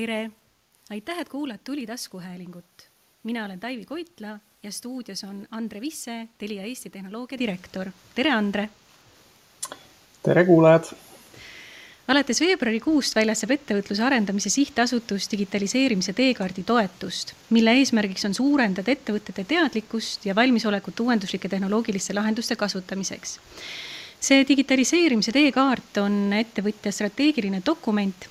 tere! aitäh, et kuulad Tuli taskuhäälingut. mina olen Taivi Koitla ja stuudios on Andre Visse, Telia Eesti tehnoloogia direktor. tere, Andre! tere, kuulajad! alates veebruarikuust väljastab Ettevõtluse Arendamise Sihtasutus digitaliseerimise teekaardi toetust, mille eesmärgiks on suurendada ettevõtete teadlikkust ja valmisolekut uuenduslike tehnoloogiliste lahenduste kasutamiseks. see digitaliseerimise teekaart on ettevõtja strateegiline dokument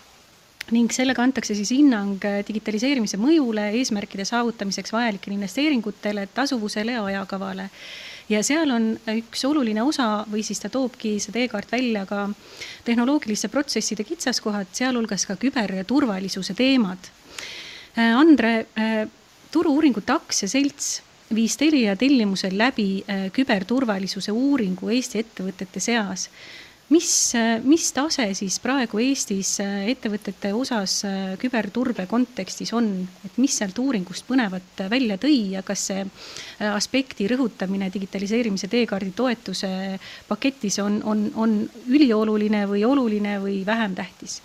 ning sellega antakse siis hinnang digitaliseerimise mõjule, eesmärkide saavutamiseks vajalikele investeeringutele, tasuvusele ja ajakavale. ja seal on üks oluline osa või siis ta toobki see teekaart välja ka tehnoloogiliste protsesside kitsaskohad, sealhulgas ka küberturvalisuse teemad. Andre, Turu-uuringute Aktsiaselts viis Telia tellimusel läbi küberturvalisuse uuringu Eesti ettevõtete seas mis, mis tase siis praegu Eestis äh, ettevõtete osas äh, küberturbe kontekstis on, et mis sealt uuringust põnevat välja tõi ja kas see äh, aspekti rõhutamine digitaliseerimise teekaardi toetuse paketis on, on, on ülioluline või oluline või vähem tähtis?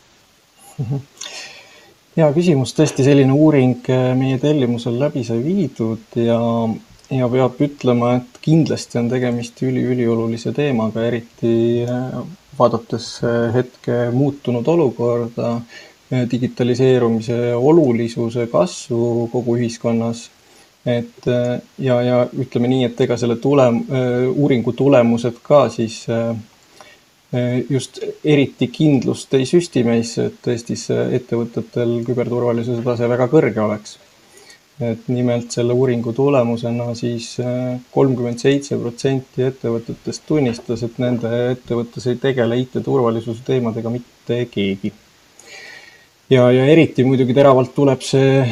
hea küsimus, tõesti selline uuring meie tellimusel läbi sai viidud ja ja peab ütlema, et kindlasti on tegemist üliüliolulise teemaga, eriti äh, vaadates äh, hetke muutunud olukorda, äh, digitaliseerumise olulisuse kasvu kogu ühiskonnas. et ja, ja ütleme nii, et ega selle tulem-, uuringu tulemused ka siis just eriti kindlust ei süsti meisse, et Eestis ettevõtetel küberturvalisuse tase väga kõrge oleks et nimelt selle uuringu tulemusena siis äh, kolmkümmend seitse protsenti ettevõtetest tunnistas, et nende ettevõttes ei tegele IT-turvalisuse teemadega mitte keegi. ja, ja eriti muidugi teravalt tuleb see,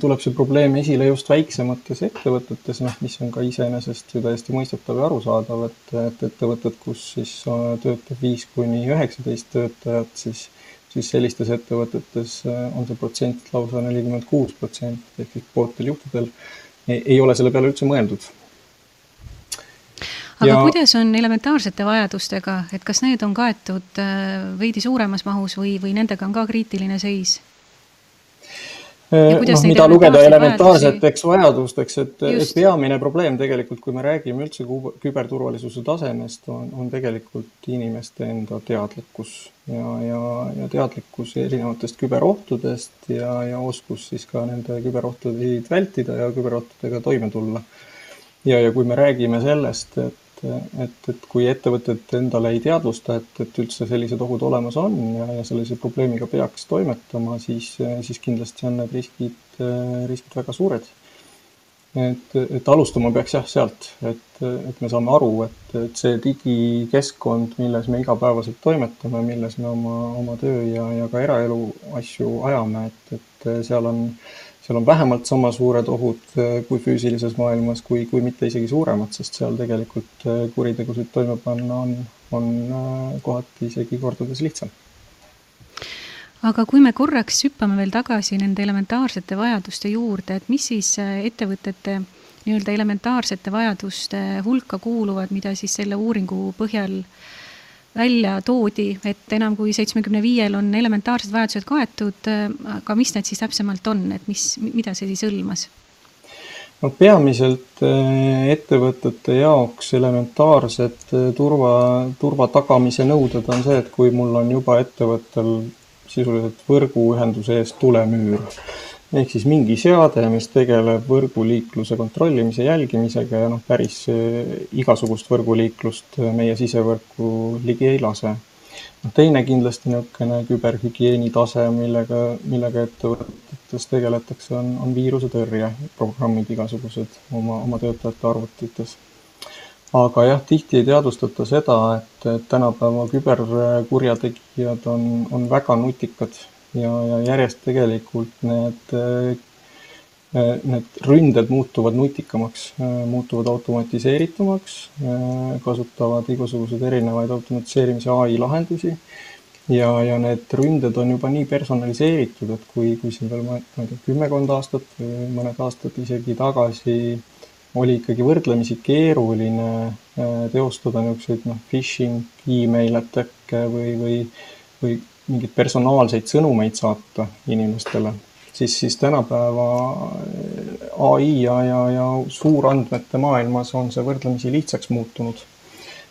tuleb see probleem esile just väiksemates ettevõtetes, noh, mis on ka iseenesest ju täiesti mõistetav ja arusaadav, et, et ettevõtted, kus siis äh, töötab viis kuni üheksateist töötajat, siis siis sellistes ettevõtetes äh, on see protsent lausa nelikümmend kuus protsenti ehk siis pooltel juhtudel ei ole selle peale üldse mõeldud. aga ja... kuidas on elementaarsete vajadustega, et kas need on kaetud äh, veidi suuremas mahus või, või nendega on ka kriitiline seis? Noh, mida lugeda elementaarseteks vajadusteks, et, et peamine probleem tegelikult, kui me räägime üldse küberturvalisuse tasemest, on, on tegelikult inimeste enda teadlikkus ja, ja, ja teadlikkus erinevatest küberohtudest ja, ja oskus siis ka nende küberohtusid vältida ja küberohtudega toime tulla. ja, ja kui me räägime sellest, et et, et kui ettevõtted endale ei teadvusta, et, et üldse sellised ohud olemas on ja, ja sellise probleemiga peaks toimetama, siis, siis kindlasti on need riskid, riskid väga suured. et, et alustama peaks jah sealt, et, et me saame aru, et, et see digikeskkond, milles me igapäevaselt toimetame, milles me oma, oma töö ja, ja ka eraelu asju ajame, et, et seal on seal on vähemalt sama suured ohud äh, kui füüsilises maailmas, kui, kui mitte isegi suuremad, sest seal tegelikult äh, kuritegusid toime panna on, on äh, kohati isegi kordades lihtsam. aga kui me korraks hüppame veel tagasi nende elementaarsete vajaduste juurde, et mis siis ettevõtete nii-öelda elementaarsete vajaduste hulka kuuluvad, mida siis selle uuringu põhjal äh, välja toodi, et enam kui seitsmekümne viiel on elementaarsed vajadused kaetud, aga mis need siis täpsemalt on, et mis, mida see siis hõlmas? no peamiselt eh, ettevõtete jaoks elementaarsed eh, turva, turva tagamise nõuded on see, et kui mul on juba ettevõttel sisuliselt võrguühenduse ees tulemüür ehk siis mingi seade, mis tegeleb võrguliikluse kontrollimise, jälgimisega ja noh, päris eh, igasugust võrguliiklust eh, meie sisevõrku ligi ei lase. noh, teine kindlasti niisugune küberhügieeni tase, millega, millega ettevõtetes tegeletakse, on, on viirusetõrje programmid igasugused oma, oma töötajate arvutites. aga jah, tihti ei teadvustata seda, et, tänapäeva küberkurjategijad on, on väga nutikad ja, ja järjest tegelikult need, äh, need ründed muutuvad nutikamaks, äh, muutuvad automatiseeritumaks, äh, kasutavad igasuguseid erinevaid automatiseerimise ai lahendusi. Ja, ja need ründed on juba nii personaliseeritud, et kui, kui siin veel, ma ei tea, kümmekond aastat või mõned aastad isegi tagasi oli ikkagi võrdlemisi keeruline teostada niisuguseid noh, phishing email attack'e või, või, või mingeid personaalseid sõnumeid saata inimestele, siis, siis tänapäeva ai ja, ja, ja suurandmete maailmas on see võrdlemisi lihtsaks muutunud.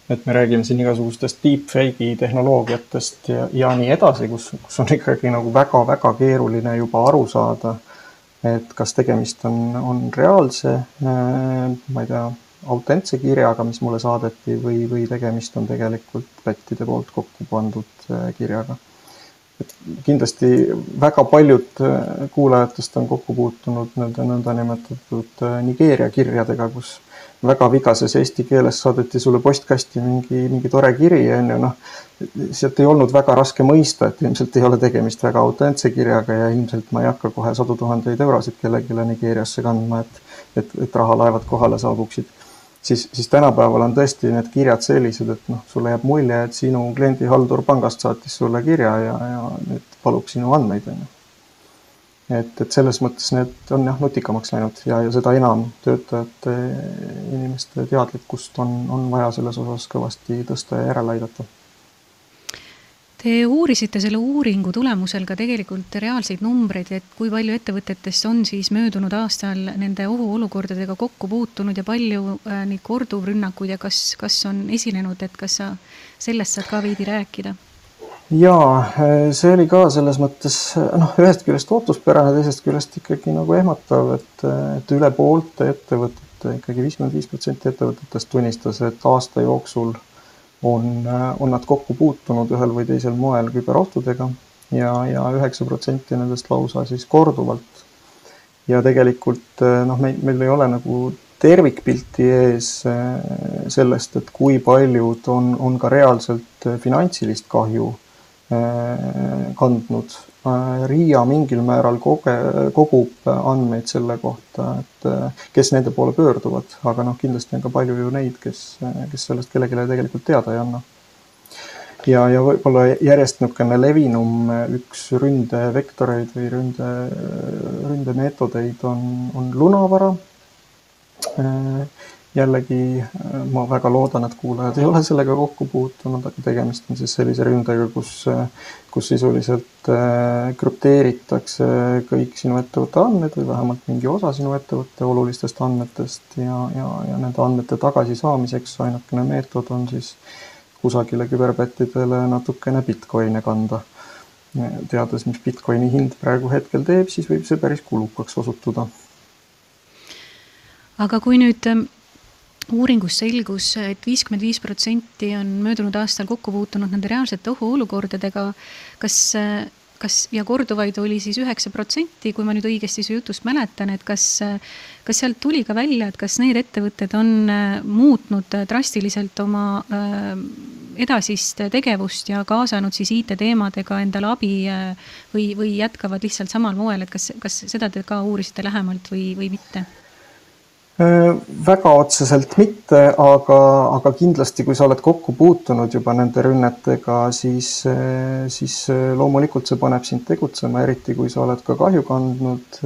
et me räägime siin igasugustest deepfake'i tehnoloogiatest ja, ja nii edasi, kus, kus on ikkagi nagu väga-väga keeruline juba aru saada, et kas tegemist on, on reaalse, ma ei tea, autentse kirjaga, mis mulle saadeti või, või tegemist on tegelikult pättide poolt kokku pandud kirjaga et kindlasti väga paljud äh, kuulajatest on kokku puutunud nende nõndanimetatud äh, Nigeeria kirjadega, kus väga vigases eesti keeles saadeti sulle postkasti mingi, mingi tore kiri, on ju, noh. sealt ei olnud väga raske mõista, et ilmselt ei ole tegemist väga autentse kirjaga ja ilmselt ma ei hakka kohe sadu tuhandeid eurosid kellelegi Nigeeriasse kandma, et, et, et rahalaevad kohale saabuksid siis, siis tänapäeval on tõesti need kirjad sellised, et noh, sulle jääb mulje, et sinu kliendihaldur pangast saatis sulle kirja ja, ja nüüd palub sinu andmeid, on ju. et, et selles mõttes need on jah, nutikamaks läinud ja, ja seda enam töötajate, inimeste teadlikkust on, on vaja selles osas kõvasti tõsta ja järele aidata Te uurisite selle uuringu tulemusel ka tegelikult reaalseid numbreid, et kui palju ettevõtetest on siis möödunud aastal nende ohuolukordadega kokku puutunud ja palju äh, neid korduvrünnakuid ja kas, kas on esinenud, et kas sa sellest saad ka veidi rääkida? jaa, äh, see oli ka selles mõttes noh, ühest küljest ootuspärane, teisest küljest ikkagi nagu ehmatav, et, et üle poolte ettevõtete, ikkagi viiskümmend viis protsenti ettevõtetest tunnistas, et aasta jooksul on, on nad kokku puutunud ühel või teisel moel küberohtudega ja, ja üheksa protsenti nendest lausa siis korduvalt. ja tegelikult noh, meil, meil ei ole nagu tervikpilti ees eh, sellest, et kui paljud on, on ka reaalselt finantsilist kahju eh, kandnud RIA mingil määral koge-, kogub andmeid selle kohta, et äh, kes nende poole pöörduvad, aga noh, kindlasti on ka palju ju neid, kes, kes sellest kellelegi tegelikult teada ei anna. ja, ja võib-olla järjest niisugune levinum üks ründevektoreid või ründe, ründemeetodeid on, on lunavara äh, jällegi äh, ma väga loodan, et kuulajad ei ole sellega kokku puutunud, aga tegemist on siis sellise ründega, kus, äh, kus sisuliselt äh, krüpteeritakse kõik sinu ettevõtte andmed või vähemalt mingi osa sinu ettevõtte olulistest andmetest ja, ja, ja nende andmete tagasisaamiseks ainukene meetod on siis kusagile küberpättidele natukene Bitcoine kanda. teades, mis Bitcoini hind praegu hetkel teeb, siis võib see päris kulukaks osutuda. aga kui nüüd ähm, uuringus selgus et, et viiskümmend viis protsenti on möödunud aastal kokku puutunud nende reaalsete ohuolukordadega. kas, kas ja korduvaid oli siis üheksa protsenti, kui ma nüüd õigesti su jutust mäletan, et kas, kas sealt tuli ka välja, et kas need ettevõtted on äh, muutnud drastiliselt oma äh, edasist tegevust ja kaasanud siis IT-teemadega endale abi äh, või, või jätkavad lihtsalt samal moel, et kas, kas seda te ka uurisite lähemalt või, või mitte? Äh, väga otseselt mitte, aga, aga kindlasti, kui sa oled kokku puutunud juba nende rünnetega, siis, äh, siis äh, loomulikult see paneb sind tegutsema, eriti kui sa oled ka kahju kandnud.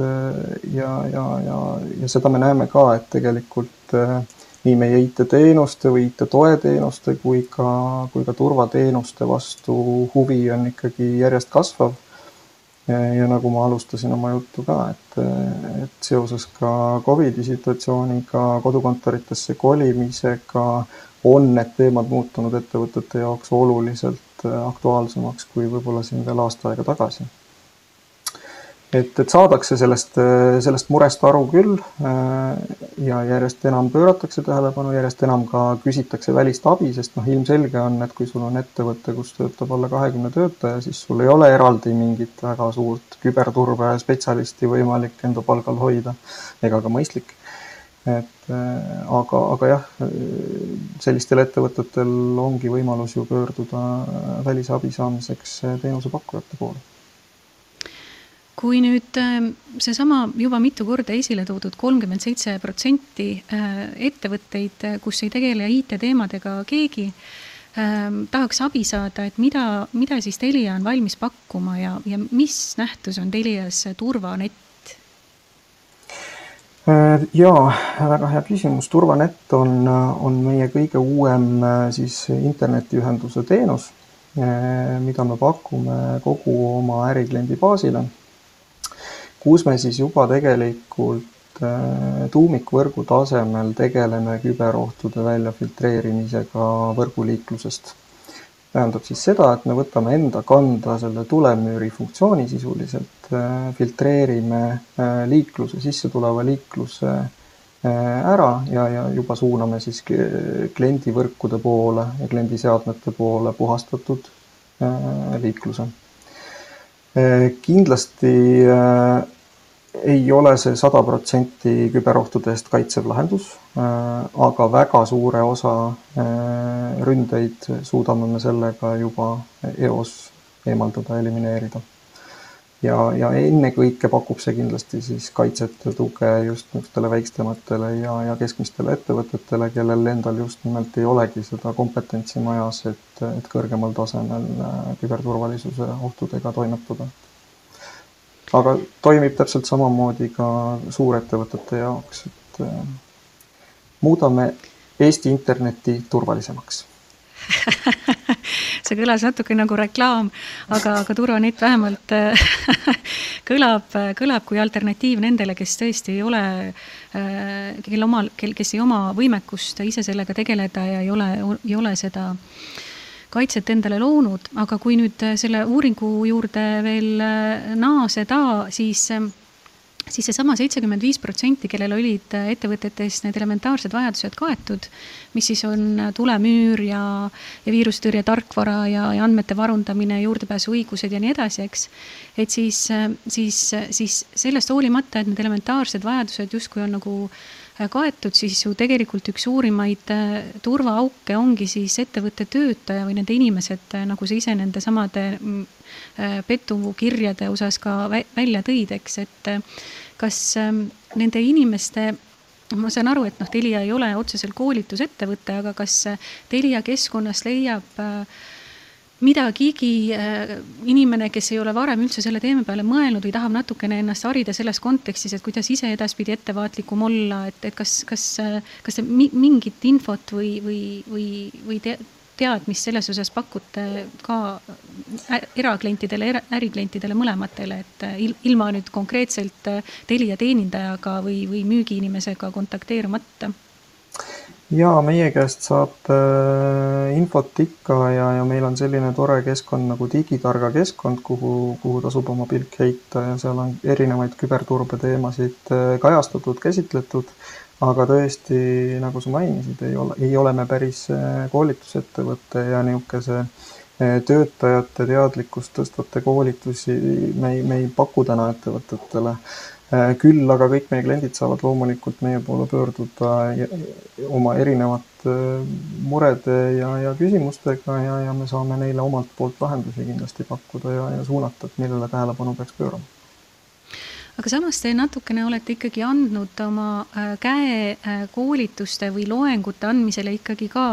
ja, ja, ja, ja seda me näeme ka, et tegelikult nii meie IT-teenuste või IT-toeteenuste kui ka, kui ka turvateenuste vastu huvi on ikkagi järjest kasvav ja nagu ma alustasin oma juttu ka, et, et seoses ka Covidi situatsiooniga, kodukontoritesse kolimisega on need teemad muutunud ettevõtete jaoks oluliselt aktuaalsemaks kui võib-olla siin veel aasta aega tagasi et, et saadakse sellest, sellest murest aru küll äh, ja järjest enam pööratakse tähelepanu, järjest enam ka küsitakse välist abi, sest noh, ilmselge on, et kui sul on ettevõte, kus töötab alla kahekümne töötaja, siis sul ei ole eraldi mingit väga suurt küberturbespetsialisti võimalik enda palgal hoida ega ka mõistlik. et äh, aga, aga jah, sellistel ettevõtetel ongi võimalus ju pöörduda välisabi saamiseks teenusepakkujate poole kui nüüd ähm, seesama juba mitu korda esile toodud kolmkümmend seitse protsenti äh, ettevõtteid, äh, kus ei tegele IT-teemadega keegi, ähm, tahaks abi saada, et mida, mida siis Telia on valmis pakkuma ja, ja mis nähtus on Telias turvanett? Äh, jaa, väga hea küsimus. turvanett on, on meie kõige uuem siis internetiühenduse teenus mida me pakume kogu oma ärikliendi baasile, kus me siis juba tegelikult tuumikvõrgu tasemel tegeleme küberohtude väljafiltreerimisega võrguliiklusest tähendab siis seda, et me võtame enda kanda selle tulemüüri funktsiooni sisuliselt, äh, filtreerime äh, liikluse, sisse tuleva liikluse äh, ära ja, ja juba suuname siis kliendivõrkude poole ja kliendiseadmete poole puhastatud liikluse. Kindlasti ei ole see sada protsenti küberohtude eest kaitsev lahendus, äh, aga väga suure osa äh, ründeid suudame me sellega juba eos eemaldada, elimineerida. Ja, ja ennekõike pakub see kindlasti siis kaitset ja tuge just niisugustele väiksematele ja, ja keskmistele ettevõtetele, kellel endal just nimelt ei olegi seda kompetentsi majas, et, et kõrgemal tasemel äh, küberturvalisuse ohtudega toimetada. Aga toimib täpselt samamoodi ka suurettevõtete jaoks, et äh, muudame Eesti interneti turvalisemaks see kõlas natuke nagu reklaam, aga, aga Turvanett vähemalt äh, kõlab, kõlab kui alternatiiv nendele, kes tõesti ei ole, äh, kel omal, kel, kes ei oma võimekust ise sellega tegeleda ja ei ole, ei ole seda kaitset endale loonud, aga kui nüüd selle uuringu juurde veel äh, naaseda, siis siis seesama seitsekümmend viis protsenti, kellel olid ettevõtetes need elementaarsed vajadused kaetud, mis siis on tulemüür ja, ja viirustõrje tarkvara ja, ja andmete varundamine, juurdepääsuõigused ja nii edasi, eks. et siis, siis, siis sellest hoolimata, et need elementaarsed vajadused justkui on nagu äh, kaetud, siis ju tegelikult üks suurimaid äh, turvaauke ongi siis ettevõtte töötaja või nende inimesed, äh, nagu sa ise nende samade mm, äh, petukirjade osas ka välja tõid, eks, et kas ähm, nende inimeste ma saan aru, et noh, Telia ei ole otseselt koolitusettevõte, aga kas Telia keskkonnas leiab äh, midagigi äh, inimene, kes ei ole varem üldse selle teema peale mõelnud või tahab natukene ennast harida selles kontekstis, et kuidas ise edaspidi ettevaatlikum olla, et, et kas, kas, äh, kas te mingit infot või, või, või, või te, teadmist selles osas pakute ka eraklientidele, äriklientidele mõlematele, et äh, ilma nüüd konkreetselt Telia teenindajaga või, või müügiinimesega kontakteerumata jaa, meie käest saab äh, infot ikka ja, ja meil on selline tore keskkond nagu digitarga keskkond, kuhu, kuhu tasub oma pilk heita ja seal on erinevaid küberturbe teemasid äh, kajastatud, käsitletud. aga tõesti, nagu sa mainisid, ei ole, ei ole me päris äh, koolitusettevõte ja niisuguse töötajate teadlikkust tõstvate koolitusi me ei, me ei paku täna ettevõtetele küll aga kõik meie kliendid saavad loomulikult meie poole pöörduda oma erinevate äh, murede ja, ja küsimustega ja, ja me saame neile omalt poolt lahendusi kindlasti pakkuda ja, ja suunata, et millele tähelepanu peaks pöörama aga samas te natukene olete ikkagi andnud oma äh, käe koolituste või loengute andmisele ikkagi ka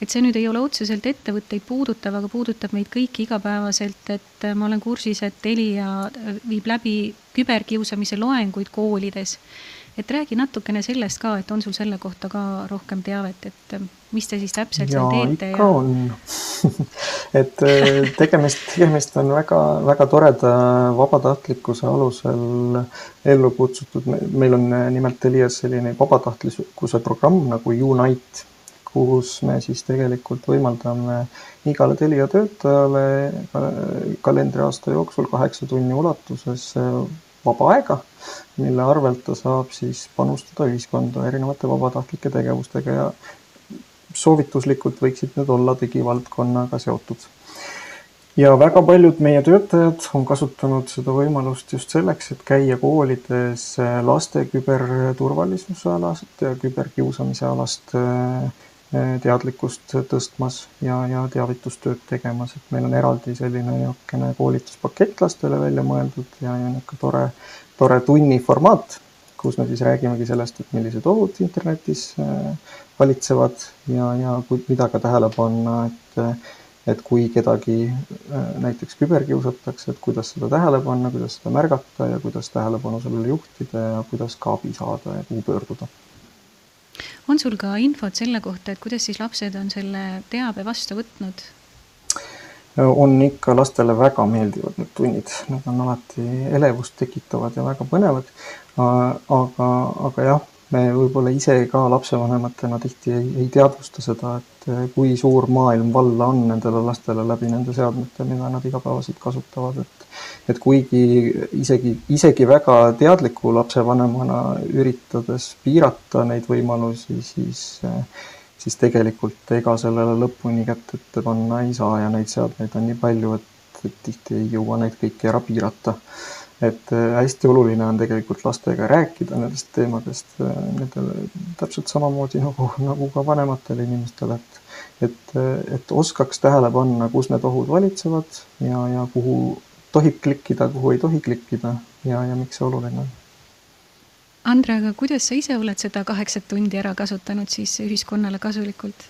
et see nüüd ei ole otseselt ettevõtteid puudutav, aga puudutab meid kõiki igapäevaselt, et äh, ma olen kursis, et Telia äh, viib läbi küberkiusamise loenguid koolides. Et räägi natukene sellest ka, et on sul selle kohta ka rohkem teavet, et äh, mis te siis täpselt seal teete? ikka ja... on et tegemist, tegemist on väga, väga toreda vabatahtlikkuse alusel ellu kutsutud, meil on nimelt Telias selline vabatahtlikkuse programm nagu Unite kus me siis tegelikult võimaldame igale Telia töötajale kalendriaasta jooksul kaheksa tunni ulatuses vaba aega, mille arvelt ta saab siis panustada ühiskonda erinevate vabatahtlike tegevustega ja soovituslikult võiksid need olla digivaldkonnaga seotud. Ja väga paljud meie töötajad on kasutanud seda võimalust just selleks, et käia koolides laste küberturvalisuse alast ja küberkiusamise alast teadlikkust tõstmas ja, ja teavitustööd tegemas, et meil on eraldi selline niisugune koolituspakett lastele välja mõeldud ja, ja niisugune tore, tore tunni formaat, kus me siis räägimegi sellest, et millised ohud internetis eh, valitsevad ja, ja mida ka tähele panna, et et kui kedagi eh, näiteks küberkiusatakse, et kuidas seda tähele panna, kuidas seda märgata ja kuidas tähelepanu sellele juhtida ja kuidas ka abi saada ja kuhu pöörduda on sul ka infot selle kohta, et kuidas siis lapsed on selle teabe vastu võtnud? on ikka lastele väga meeldivad need tunnid, nad on alati elevust tekitavad ja väga põnevad. aga, aga jah, me võib-olla ise ka lapsevanematena tihti ei, ei teadvusta seda, et kui suur maailm valla on nendele lastele läbi nende seadmete, mida nad igapäevaselt kasutavad, et et kuigi isegi, isegi väga teadliku lapsevanemana üritades piirata neid võimalusi, siis siis tegelikult ega sellele lõpuni kätt ette panna ei saa ja neid seadmeid on nii palju, et, et tihti ei jõua neid kõiki ära piirata. Et äh, hästi oluline on tegelikult lastega rääkida nendest teemadest, äh, nendele täpselt samamoodi nagu, nagu ka vanematele inimestele, et et, et oskaks tähele panna, kus need ohud valitsevad ja, ja kuhu tohib klikkida, kuhu ei tohi klikkida ja, ja miks see oluline on Andre, aga kuidas sa ise oled seda kaheksat tundi ära kasutanud siis ühiskonnale kasulikult?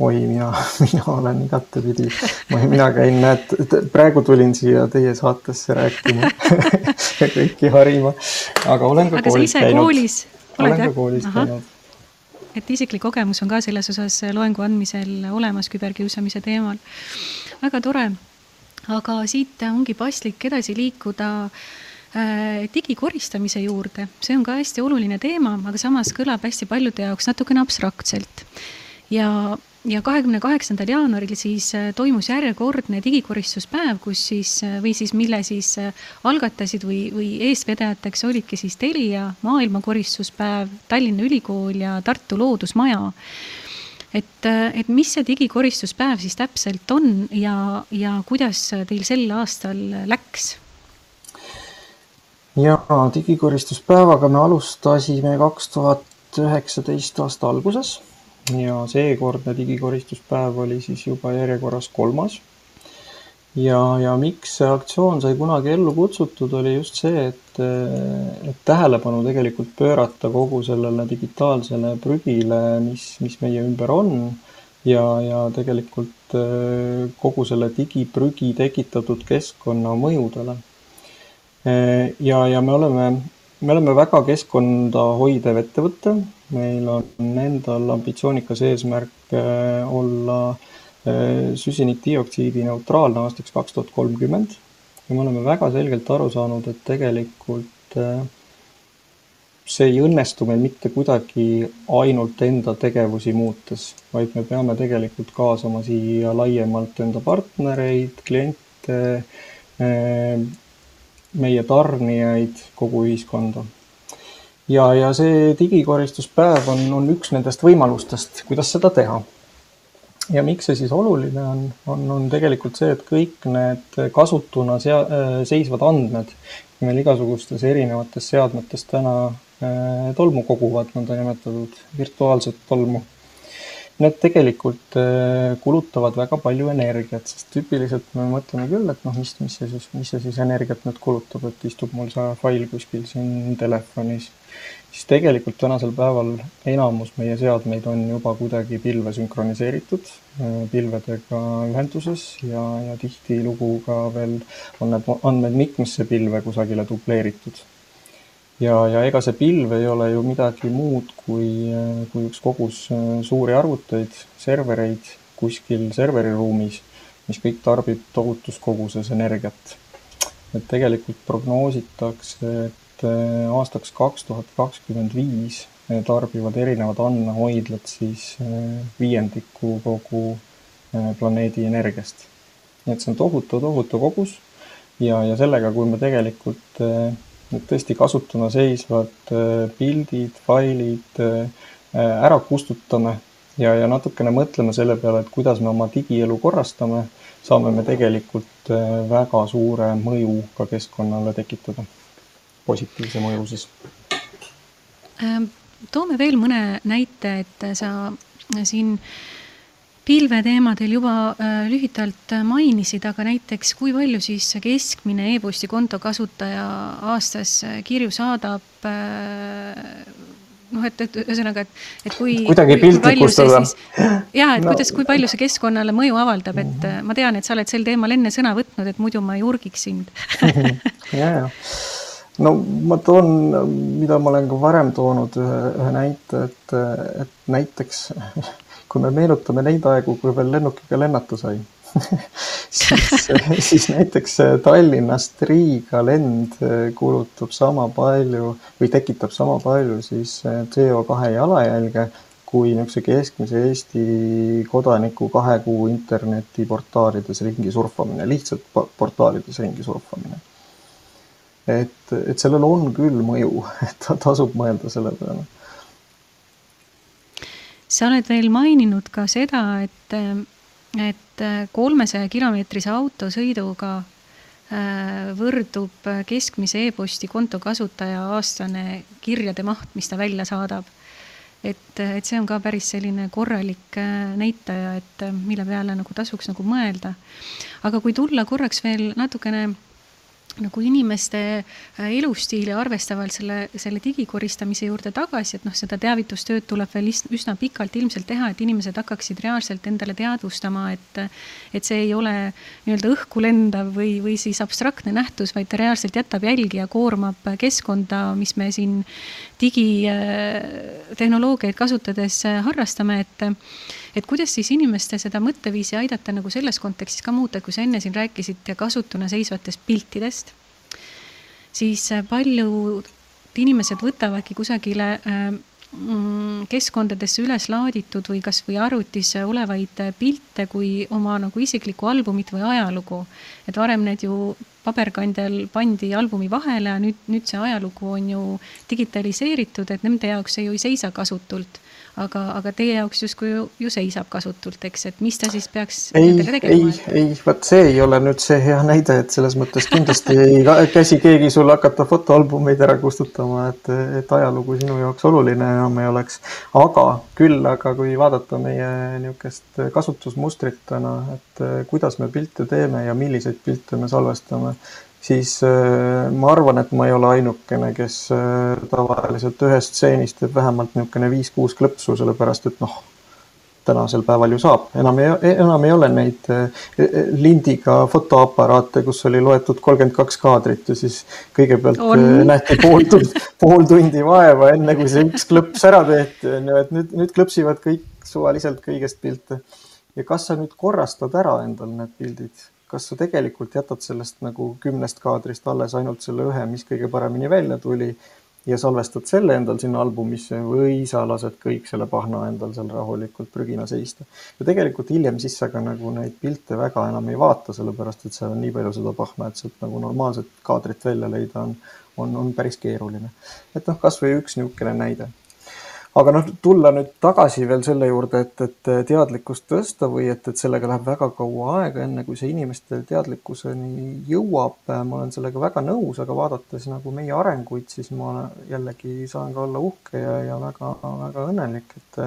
Oi, mina, mina olen igatepidi, mina käin, näed, praegu tulin siia teie saatesse rääkima kõiki harima, aga olen ka aga koolis käinud. olen ka koolis Aha. käinud. et isiklik kogemus on ka selles osas loengu andmisel olemas küberkiusamise teemal. väga tore, aga siit ongi paslik edasi liikuda Äh, digikoristamise juurde, see on ka hästi oluline teema, aga samas kõlab hästi paljude jaoks natukene abstraktselt. ja, ja kahekümne kaheksandal jaanuaril siis äh, toimus järjekordne digikoristuspäev, kus siis äh, või siis mille siis algatasid või, või eestvedajateks olidki siis Telia maailmakoristuspäev, Tallinna Ülikool ja Tartu Loodusmaja et, et mis see digikoristuspäev siis täpselt on ja, ja kuidas teil sel aastal läks? jaa, digikoristuspäevaga me alustasime kaks tuhat üheksateist aasta alguses ja seekordne digikoristuspäev oli siis juba järjekorras kolmas. ja, ja miks see aktsioon sai kunagi ellu kutsutud, oli just see, et, et tähelepanu tegelikult pöörata kogu sellele digitaalsele prügile, mis, mis meie ümber on. Ja, ja tegelikult kogu selle digiprügi tekitatud keskkonna mõjudele. Äh, ja, ja me oleme, me oleme väga keskkonda hoidev ettevõte, meil on endal ambitsioonikas eesmärk äh, olla äh, süsinikdioksiidi neutraalne aastaks kaks tuhat kolmkümmend ja me oleme väga selgelt aru saanud, et tegelikult see ei õnnestu meil mitte kuidagi ainult enda tegevusi muutes, vaid me peame tegelikult kaasama siia laiemalt enda partnereid, kliente, meie tarnijaid, kogu ühiskonda. Ja, ja see digikoristuspäev on, on üks nendest võimalustest, kuidas seda teha. ja miks see siis oluline on, on, on tegelikult see, et kõik need kasutuna sea-, äh, seisvad andmed, meil igasugustes erinevates seadmetes täna äh, tolmu koguvad, nõndanimetatud virtuaalset tolmu Need tegelikult äh, kulutavad väga palju energiat, sest tüüpiliselt me mõtleme küll, et noh, mis, mis see siis, mis see siis energiat nüüd kulutab, et istub mul see fail kuskil siin telefonis. siis tegelikult tänasel päeval enamus meie seadmeid on juba kuidagi pilve sünkroniseeritud, äh, pilvedega ühenduses ja, ja tihtilugu ka veel on need andmed mitmesse pilve kusagile dubleeritud ja, ja ega see pilv ei ole ju midagi muud kui, kui üks kogus äh, suuri arvuteid, servereid kuskil serveriruumis, mis kõik tarbib tohutus koguses energiat. et tegelikult prognoositakse, et äh, aastaks kaks tuhat kakskümmend viis tarbivad erinevad andmehoidlad siis äh, viiendiku kogu planeedi energiast. nii et see on tohutu, tohutu kogus ja, ja sellega, kui me tegelikult need tõesti kasutuna seisvad äh, pildid, failid äh, ära kustutame ja, ja natukene mõtleme selle peale, et kuidas me oma digielu korrastame, saame me tegelikult äh, väga suure mõju ka keskkonnale tekitada. positiivse mõju siis. Ähm, toome veel mõne näite, et sa siin äh, pilveteemadel juba äh, lühidalt mainisid, aga näiteks kui palju siis keskmine e-posti konto kasutaja aastas äh, kirju saadab äh,? noh, et, et ühesõnaga, et, et kui. kuidagi piltlikustada. ja, et no. kuidas, kui palju see keskkonnale mõju avaldab, et äh, ma tean, et sa oled sel teemal enne sõna võtnud, et muidu ma ei urgiks sind ja, ja no ma toon, mida ma olen ka varem toonud ühe, ühe näite, et, et näiteks kui me meenutame neid aegu, kui veel lennukiga lennata sai siis, siis näiteks Tallinnast Riiga lend kulutab sama palju või tekitab sama palju siis CO2 jalajälge kui niisuguse keskmise Eesti kodaniku kahe kuu internetiportaalides ringi surfamine, lihtsalt portaalides ringi surfamine. et, et sellel on küll mõju, et tasub mõelda selle peale. Sa oled veel maininud ka seda, et, et kolmesaja kilomeetrise autosõiduga äh, võrdub keskmise e-posti konto kasutaja aastane kirjade maht, mis ta välja saadab et, et see on ka päris selline korralik äh, näitaja, et mille peale nagu tasuks nagu mõelda. aga kui tulla korraks veel natukene nagu inimeste äh, elustiili arvestavalt selle, selle digikoristamise juurde tagasi, et noh, seda teavitustööd tuleb veel üsna pikalt ilmselt teha, et inimesed hakkaksid reaalselt endale teadvustama, et et see ei ole nii-öelda õhku lendav või, või siis abstraktne nähtus, vaid ta reaalselt jätab jälgi ja koormab keskkonda, mis me siin digitehnoloogiaid kasutades harrastame, et et kuidas siis inimeste seda mõtteviisi aidata nagu selles kontekstis ka muuta, kui sa enne siin rääkisid kasutuna seisvatest piltidest, siis paljud inimesed võtavadki kusagile äh, mm, keskkondadesse üles laaditud või kasvõi arvutis olevaid pilte kui oma nagu isiklikku albumit või ajalugu. et varem need ju paberkandjal pandi albumi vahele ja nüüd, nüüd see ajalugu on ju digitaliseeritud, et nende jaoks see ju ei seisa kasutult aga, aga teie jaoks justkui ju, ju seisab kasutult, eks, et mis ta siis peaks ei, ei, ei, vot see ei ole nüüd see hea näide, et selles mõttes kindlasti ei käsi keegi sul hakata fotoalbumeid ära kustutama, et, et ajalugu sinu jaoks oluline enam ei oleks. aga küll, aga kui vaadata meie niisugust kasutusmustrit täna, et kuidas me pilte teeme ja milliseid pilte me salvestame siis äh, ma arvan, et ma ei ole ainukene, kes äh, tavaliselt ühest stseenist teeb vähemalt niisugune viis-kuus klõpsu, sellepärast et noh, tänasel päeval ju saab, enam ei, enam ei ole neid äh, lindiga fotoaparaate, kus oli loetud kolmkümmend kaks kaadrit ja siis kõigepealt on. nähti pool tundi, pool tundi vaeva, enne kui see üks klõps ära tehti, on ju, et nüüd, nüüd klõpsivad kõik suvaliselt kõigest pilte. ja kas sa nüüd korrastad ära endal need pildid kas sa tegelikult jätad sellest nagu kümnest kaadrist alles ainult selle ühe, mis kõige paremini välja tuli ja salvestad selle endal sinna albumisse või sa lased kõik selle pahna endal seal rahulikult prügina seista. ja tegelikult hiljem siis sa ka nagu neid pilte väga enam ei vaata, sellepärast et seal on nii palju seda pahna, et sealt nagu normaalset kaadrit välja leida on, on, on päris keeruline. et noh, kasvõi üks niisugune näide aga noh, tulla nüüd tagasi veel selle juurde, et, et teadlikkust tõsta või et, et sellega läheb väga kaua aega, enne kui see inimeste teadlikkuseni jõuab. ma olen sellega väga nõus, aga vaadates nagu meie arenguid, siis ma jällegi saan ka olla uhke ja, ja väga-väga õnnelik, et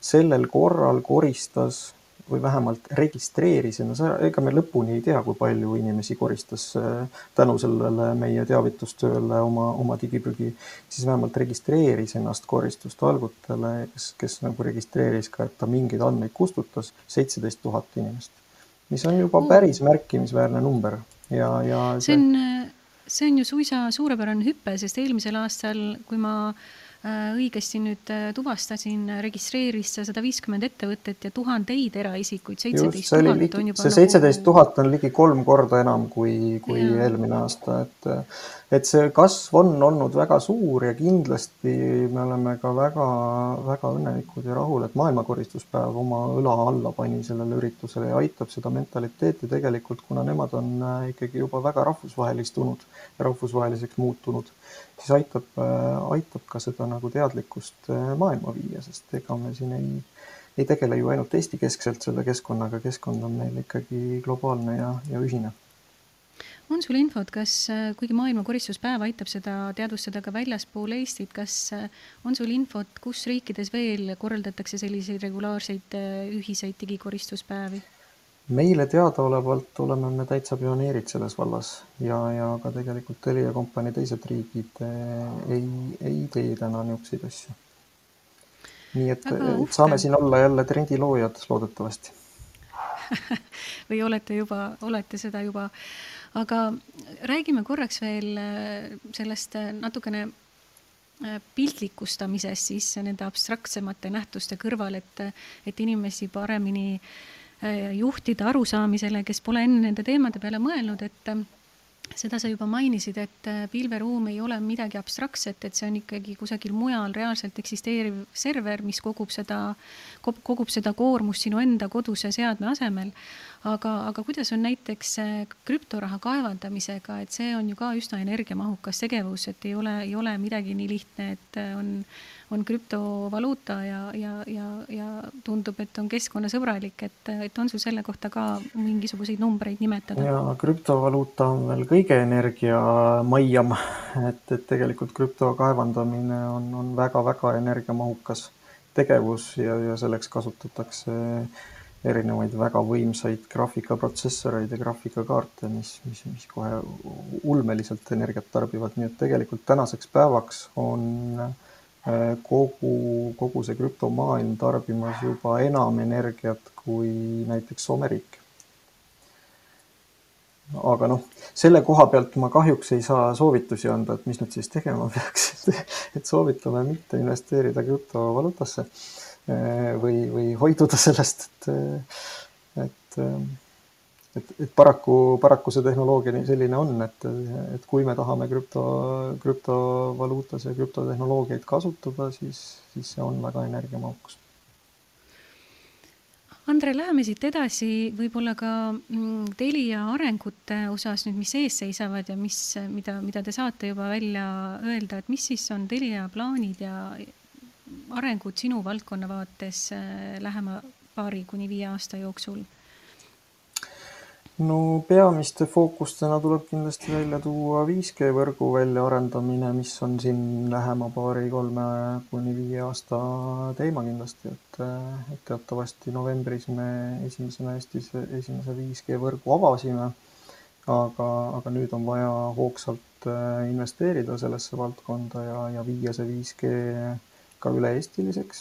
sellel korral koristas või vähemalt registreeris ennast ära, ega me lõpuni ei tea, kui palju inimesi koristas äh, tänu sellele meie teavitustööle oma, oma digiprügi, siis vähemalt registreeris ennast koristustalgutele, kes, kes nagu registreeris ka, et ta mingeid andmeid kustutas, seitseteist tuhat inimest. mis on juba päris märkimisväärne number. Ja, ja see on, see on ju suisa suurepärane hüpe, sest eelmisel aastal, kui ma Äh, õigesti nüüd äh, tuvastasin, registreeris sada viiskümmend ettevõtet ja tuhandeid eraisikuid, seitseteist tuhat on juba. see nagu seitseteist tuhat on ligi kolm korda enam kui, kui ja. eelmine aasta, et et see kasv on olnud väga suur ja kindlasti me oleme ka väga-väga õnnelikud ja rahul, et maailmakoristuspäev oma õla alla pani sellele üritusele ja aitab seda mentaliteeti tegelikult, kuna nemad on äh, ikkagi juba väga rahvusvahelistunud ja rahvusvaheliseks muutunud siis aitab, äh, aitab ka seda nagu teadlikkust äh, maailma viia, sest ega me siin ei, ei tegele ju ainult Eesti-keskselt selle keskkonnaga, keskkond on meil ikkagi globaalne ja, ja ühine on sul infot, kas, äh, kuigi maailma koristuspäev aitab seda teadvustada ka väljaspool Eestit, kas on sul infot, kus riikides veel korraldatakse selliseid regulaarseid ühiseid digikoristuspäevi? Meile teadaolevalt oleme me täitsa pioneerid selles vallas ja, ja ka tegelikult Telia kompanii teised riigid eh, ei, ei tee täna niisuguseid asju. nii et, et saame siin olla jälle trendiloojad loodetavasti. Või olete juba, olete seda juba, aga räägime korraks veel eh, sellest eh, natukene piltlikustamisest siis nende abstraktsemate nähtuste kõrval, et, et inimesi paremini äh, juhtide arusaamisele, kes pole enne nende teemade peale mõelnud, et seda sa juba mainisid, et äh, pilveruum ei ole midagi abstraktset, et see on ikkagi kusagil mujal reaalselt eksisteeriv server, mis kogub seda, kogub seda koormust sinu enda koduse seadme asemel. Aga, aga kuidas on näiteks äh, krüptoraha kaevandamisega, et see on ju ka üsna energiamahukas tegevus, et ei ole, ei ole midagi nii lihtne, et äh, on on krüptovaluuta ja, ja, ja, ja tundub, et on keskkonnasõbralik, et, et on sul selle kohta ka mingisuguseid numbreid nimetada? ja krüptovaluuta on veel kõige energiamaiam, et, et tegelikult krüpto kaevandamine on, on väga-väga energiamahukas tegevus ja, ja selleks kasutatakse erinevaid väga võimsaid graafikaprotsessoreid ja graafikakaarte, mis, mis, mis kohe ulmeliselt energiat tarbivad, nii et tegelikult tänaseks päevaks on äh, kogu, kogu see krüptomaailm tarbimas juba enam energiat kui näiteks Soome riik. aga noh, selle koha pealt ma kahjuks ei saa soovitusi anda, et mis nüüd siis tegema peaks. Et soovitame mitte investeerida krüptovaluutasse või, või hoiduda sellest, et, et et, et paraku, paraku see tehnoloogia selline on, et, et kui me tahame krüpto, krüptovaluutas ja krüptotehnoloogiaid kasutada, siis, siis see on väga energiamahukas. Andre, läheme siit edasi võib-olla ka mm, Telia arengute osas nüüd, mis ees seisavad ja mis, mida, mida te saate juba välja öelda, et mis siis on Telia plaanid ja arengud sinu valdkonna vaates äh, lähema paari kuni viie aasta jooksul no peamiste fookustena tuleb kindlasti välja tuua 5G võrgu väljaarendamine, mis on siin lähema paari-kolme kuni viie aasta teema kindlasti, et, et teatavasti novembris me esimesena Eestis esimese 5G võrgu avasime. aga, aga nüüd on vaja hoogsalt äh, investeerida sellesse valdkonda ja, ja viia see 5G ka üle-eestiliseks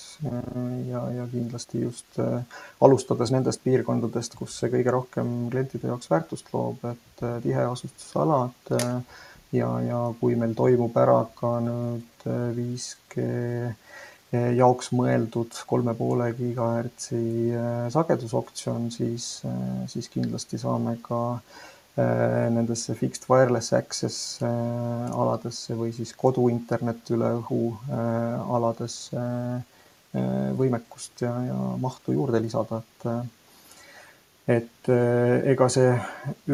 ja, ja kindlasti just äh, alustades nendest piirkondadest, kus see kõige rohkem klientide jaoks väärtust loob, et äh, tiheasustusalad äh, ja, ja kui meil toimub ära ka nüüd 5G jaoks mõeldud kolme poole gigahertsi sagedusoktsioon, siis, siis kindlasti saame ka äh, Äh, nendesse fixed wireless access äh, aladesse või siis koduinternet üle õhu äh, aladesse võimekust ja, ja mahtu juurde lisada, et et ega see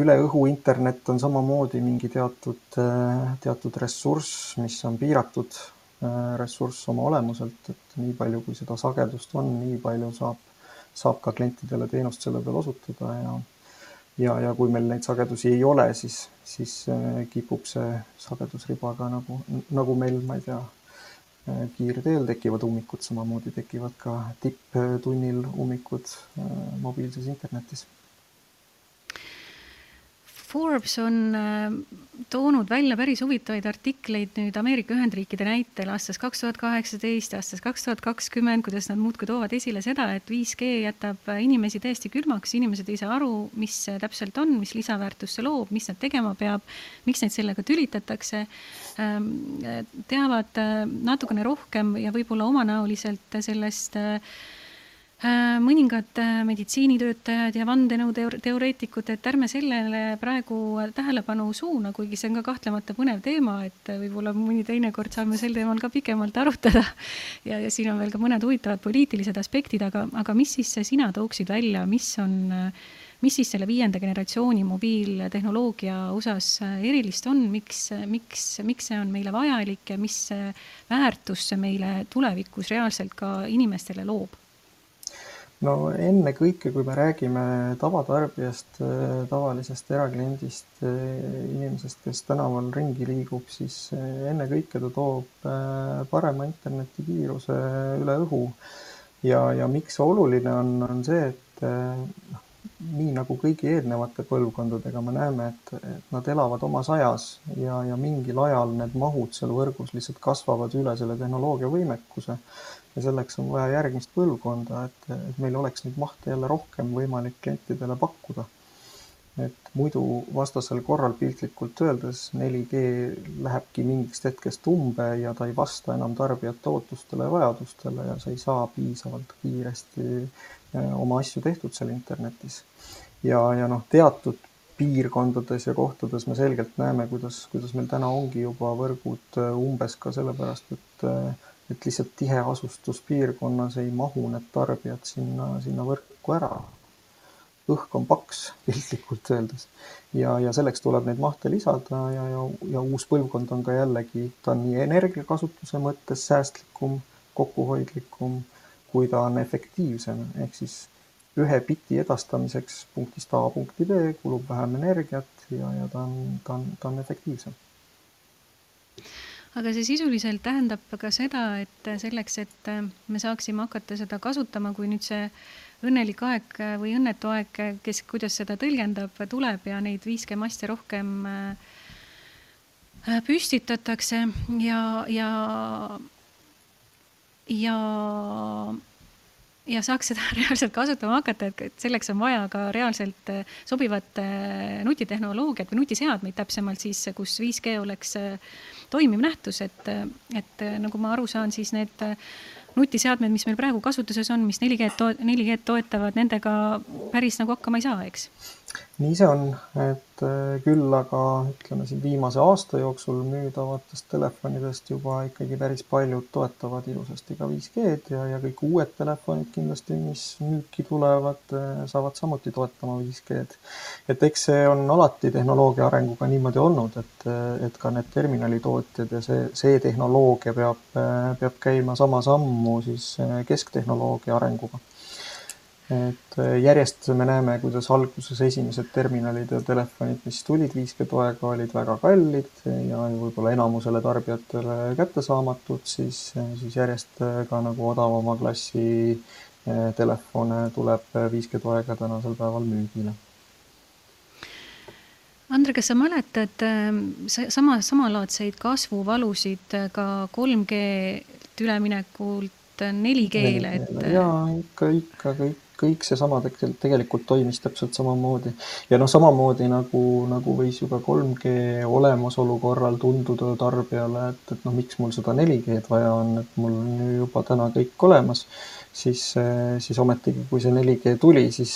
üle õhu internet on samamoodi mingi teatud, teatud ressurss, mis on piiratud ressurss oma olemuselt, et nii palju, kui seda sagedust on, nii palju saab, saab ka klientidele teenust selle peal osutada ja ja, ja kui meil neid sagedusi ei ole, siis, siis äh, kipub see sagedusriba ka nagu, nagu meil, ma ei tea, äh, kiirteel tekivad ummikud, samamoodi tekivad ka tipptunnil ummikud äh, mobiilses internetis Forbes on äh, toonud välja päris huvitavaid artikleid nüüd Ameerika Ühendriikide näitel aastast kaks tuhat kaheksateist, aastast kaks tuhat kakskümmend, kuidas nad muudkui toovad esile seda, et 5G jätab inimesi täiesti külmaks, inimesed ei saa aru, mis see täpselt on, mis lisaväärtust see loob, mis nad tegema peab, miks neid sellega tülitatakse. Ähm, teavad äh, natukene rohkem ja võib-olla omanäoliselt sellest äh, Äh, mõningad äh, meditsiinitöötajad ja vandenõuteoreetikud, et ärme sellele praegu tähelepanu suuna, kuigi see on ka kahtlemata põnev teema, et võib-olla mõni teinekord saame sel teemal ka pikemalt arutada. ja, ja siin on veel ka mõned huvitavad poliitilised aspektid, aga, aga mis siis sina tooksid välja, mis on, mis siis selle viienda generatsiooni mobiiltehnoloogia osas erilist on, miks, miks, miks see on meile vajalik ja mis väärtust see meile tulevikus reaalselt ka inimestele loob? No ennekõike, kui me räägime tavatarbijast, tavalisest erakliendist, inimesest, kes tänaval ringi liigub, siis ennekõike ta toob äh, parema internetikiiruse üle õhu. ja, ja miks see oluline on, on see, et noh, nii nagu kõigi eelnevate põlvkondadega me näeme, et, et nad elavad omas ajas ja, ja mingil ajal need mahud seal võrgus lihtsalt kasvavad üle selle tehnoloogia võimekuse ja selleks on vaja järgmist põlvkonda, et, et meil oleks neid mahte jälle rohkem võimalik klientidele pakkuda. et muidu vastasel korral piltlikult öeldes 4G lähebki mingist hetkest umbe ja ta ei vasta enam tarbijate ootustele ja vajadustele ja sa ei saa piisavalt kiiresti oma asju tehtud seal internetis. ja, ja noh, teatud piirkondades ja kohtades me selgelt näeme, kuidas, kuidas meil täna ongi juba võrgud umbes ka sellepärast, et, et lihtsalt tiheasustuspiirkonnas ei mahu need tarbijad sinna, sinna võrku ära. Õhk on paks, piltlikult öeldes. ja, ja selleks tuleb neid mahte lisada ja, ja, ja uus põlvkond on ka jällegi, ta on nii energiakasutuse mõttes säästlikum, kokkuhoidlikum, kui ta on efektiivsem, ehk siis ühe biti edastamiseks punktist A punkti B kulub vähem energiat ja, ja ta on, ta on, ta on efektiivsem aga see sisuliselt tähendab ka seda, et selleks, et me saaksime hakata seda kasutama, kui nüüd see õnnelik aeg või õnnetu aeg, kes kuidas seda tõlgendab, tuleb ja neid 5G maste rohkem äh, püstitatakse ja, ja, ja ja saaks seda reaalselt kasutama hakata, et selleks on vaja ka reaalselt äh, sobivat äh, nutitehnoloogiat või nutiseadmeid täpsemalt siis, kus 5G oleks toimiv nähtus, et, et nagu ma aru saan, siis need nutiseadmed, mis meil praegu kasutuses on, mis 4G-d to-, 4G-d toetavad, nendega päris nagu hakkama ei saa, eks? Nii see on, et äh, küll aga ütleme siin viimase aasta jooksul müüdavatest telefonidest juba ikkagi päris paljud toetavad ilusasti ka 5G-d ja, ja kõik uued telefonid kindlasti, mis müüki tulevad, äh, saavad samuti toetama 5G-d. et eks see on alati tehnoloogia arenguga niimoodi olnud, et, äh, et ka need terminalitootjad ja see, see tehnoloogia peab, peab käima sama sammu siis kesktehnoloogia arenguga et äh, järjest me näeme, kuidas alguses esimesed terminalid ja telefonid, mis tulid 5G toega, olid väga kallid ja võib-olla enamusele tarbijatele kättesaamatud, siis, siis järjest äh, ka nagu odavama klassi äh, telefone tuleb 5G toega tänasel päeval müügile Andre, kas sa mäletad sama, samalaadseid kasvuvalusid ka 3G-lt üleminekult 4G-le, et? jaa, ikka, ikka kõik kõik seesama tegelikult toimis täpselt samamoodi. ja noh, samamoodi nagu, nagu võis ju ka 3G olemasolu korral tunduda tarbijale, et, et noh, miks mul seda 4G-d vaja on, et mul on ju juba täna kõik olemas, siis, siis ometigi, kui see 4G tuli, siis,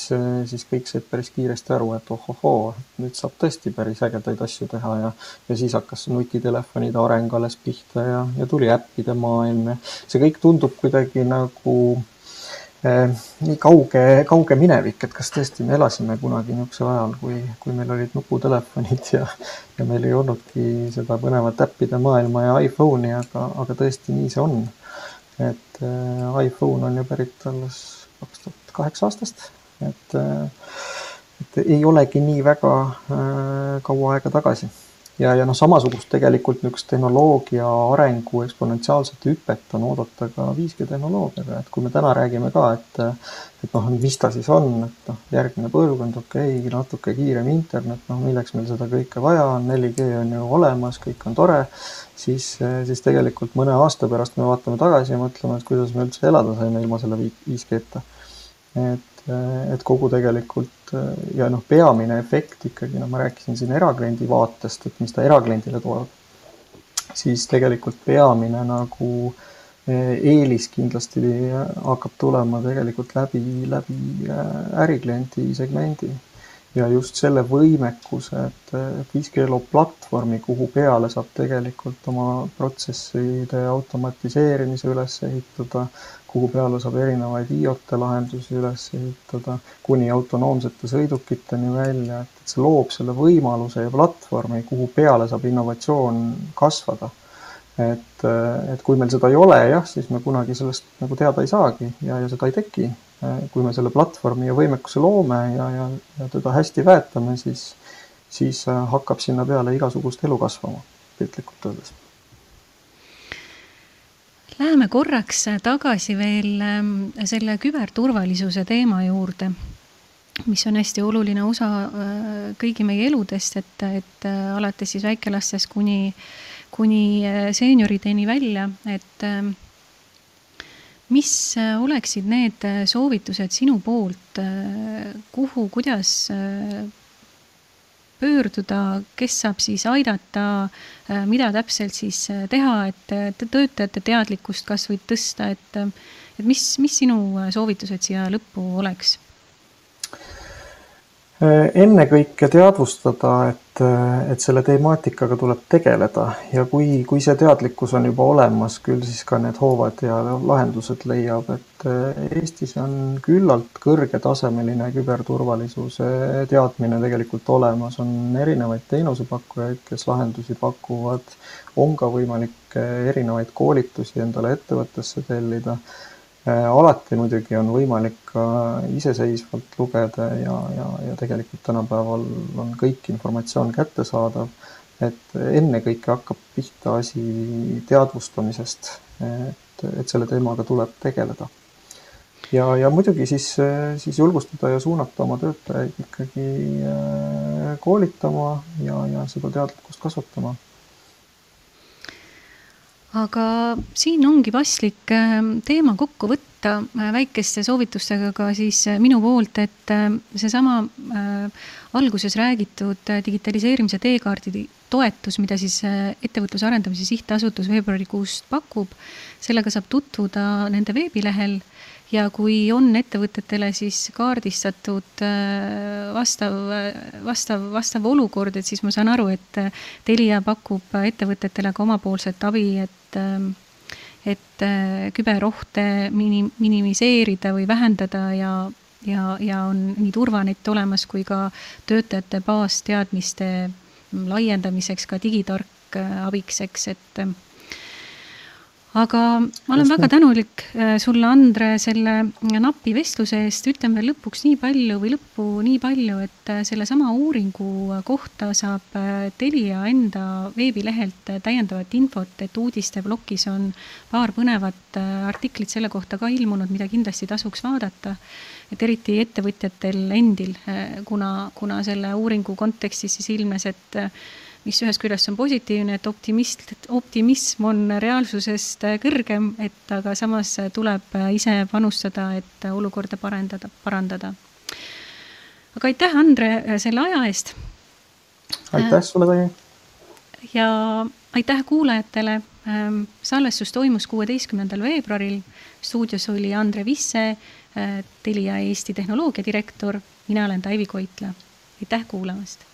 siis kõik said päris kiiresti aru, et ohohoo, nüüd saab tõesti päris ägedaid asju teha ja ja siis hakkas nutitelefonide areng alles pihta ja, ja tuli äppide maailm ja see kõik tundub kuidagi nagu nii kauge, kauge minevik, et kas tõesti me elasime kunagi niisugusel ajal, kui, kui meil olid nuputelefonid ja, ja meil ei olnudki seda põnevat äppide maailma ja iPhone'i, aga, aga tõesti nii see on. et äh, iPhone on ju pärit alles kaks tuhat kaheksa aastast, et äh,, et ei olegi nii väga äh, kaua aega tagasi ja, ja noh, samasugust tegelikult niisugust tehnoloogia arengu eksponentsiaalset hüpet on oodata ka 5G tehnoloogiaga, et kui me täna räägime ka, et et noh, mis ta siis on, et noh, järgmine põlvkond, okei okay,, natuke kiirem internet, noh, milleks meil seda kõike vaja on, 4G on ju olemas, kõik on tore, siis, siis tegelikult mõne aasta pärast me vaatame tagasi ja mõtleme, et kuidas me üldse elada saime ilma selle 5G-ta. et et kogu tegelikult ja noh, peamine efekt ikkagi, no ma rääkisin siin erakliendi vaatest, et mis ta erakliendile toob, siis tegelikult peamine nagu eh, eelis kindlasti hakkab tulema tegelikult läbi, läbi ärikliendi segmendi ja just selle võimekuse, et, et 5G loob platvormi, kuhu peale saab tegelikult oma protsesside automatiseerimise üles ehitada, kuhu peale saab erinevaid IoT lahendusi üles ehitada, kuni autonoomsete sõidukiteni välja, et, see loob selle võimaluse ja platvormi, kuhu peale saab innovatsioon kasvada et, et kui meil seda ei ole, jah, siis me kunagi sellest nagu teada ei saagi ja, ja seda ei teki. Kui me selle platvormi ja võimekuse loome ja, ja, ja teda hästi väetame, siis, siis hakkab sinna peale igasugust elu kasvama, piltlikult öeldes. Läheme korraks tagasi veel ähm, selle küberturvalisuse teema juurde, mis on hästi oluline osa äh, kõigi meie eludest, et, et äh, alates siis väikelastest kuni äh, kuni äh, seeniorideni välja, et ähm, mis äh, oleksid need äh, soovitused sinu poolt, kuhu, kuidas pöörduda, kes saab siis aidata, mida täpselt siis teha, et töötajate teadlikkust kas või tõsta, et et mis, mis sinu soovitused siia lõppu oleks? Äh, ennekõike teadvustada, et, äh, et selle temaatikaga tuleb tegeleda. Ja kui, kui see teadlikkus on juba olemas, küll siis ka need hoovad ja lahendused leiab, et äh, Eestis on küllalt kõrgetasemeline küberturvalisuse teadmine tegelikult olemas, on erinevaid teenusepakkujaid, kes lahendusi pakuvad, on ka võimalik erinevaid koolitusi endale ettevõttesse tellida alati muidugi on võimalik ka iseseisvalt lugeda ja, ja, ja tegelikult tänapäeval on kõik informatsioon kättesaadav. et ennekõike hakkab pihta asi teadvustamisest, et, et selle teemaga tuleb tegeleda. ja, ja muidugi siis, siis julgustada ja suunata oma töötajaid ikkagi äh, koolitama ja, ja seda teadlikkust kasvatama aga siin ongi paslik ähm, teema kokku võtta äh, väikeste soovitustega ka siis äh, minu poolt, et äh, seesama alguses räägitud digitaliseerimise teekaardi toetus, mida siis Ettevõtluse Arendamise Sihtasutus veebruarikuust pakub, sellega saab tutvuda nende veebilehel ja kui on ettevõtetele siis kaardistatud äh, vastav, vastav, vastav olukord, et siis ma saan aru, et Telia pakub ettevõtetele ka omapoolset abi, et äh, et äh, küberohte mini-, minimiseerida või vähendada ja, ja, ja on nii turvanett olemas kui ka töötajate baasteadmiste laiendamiseks ka digitark abiks, eks, et aga ma olen väga tänulik äh, sulle, Andre, selle napi vestluse eest. ütlen veel lõpuks nii palju või lõppu nii palju, et äh, sellesama uuringu kohta saab äh, Telia enda veebilehelt täiendavat infot, et uudisteblokis on paar põnevat artiklit selle kohta ka ilmunud, mida kindlasti tasuks vaadata. et eriti ettevõtjatel endil, kuna, kuna selle uuringu kontekstis siis ilmnes, et mis ühest küljest on positiivne, et optimist, optimism on reaalsusest kõrgem, et aga samas tuleb ise panustada, et olukorda parendada, parandada. aga aitäh, Andre, selle aja eest. aitäh sulle, Taimi. ja aitäh kuulajatele. Ähm, salvestus toimus kuueteistkümnendal veebruaril. stuudios oli Andre Visse, äh, Telia Eesti tehnoloogia direktor. mina olen Taivi Koitla. aitäh kuulamast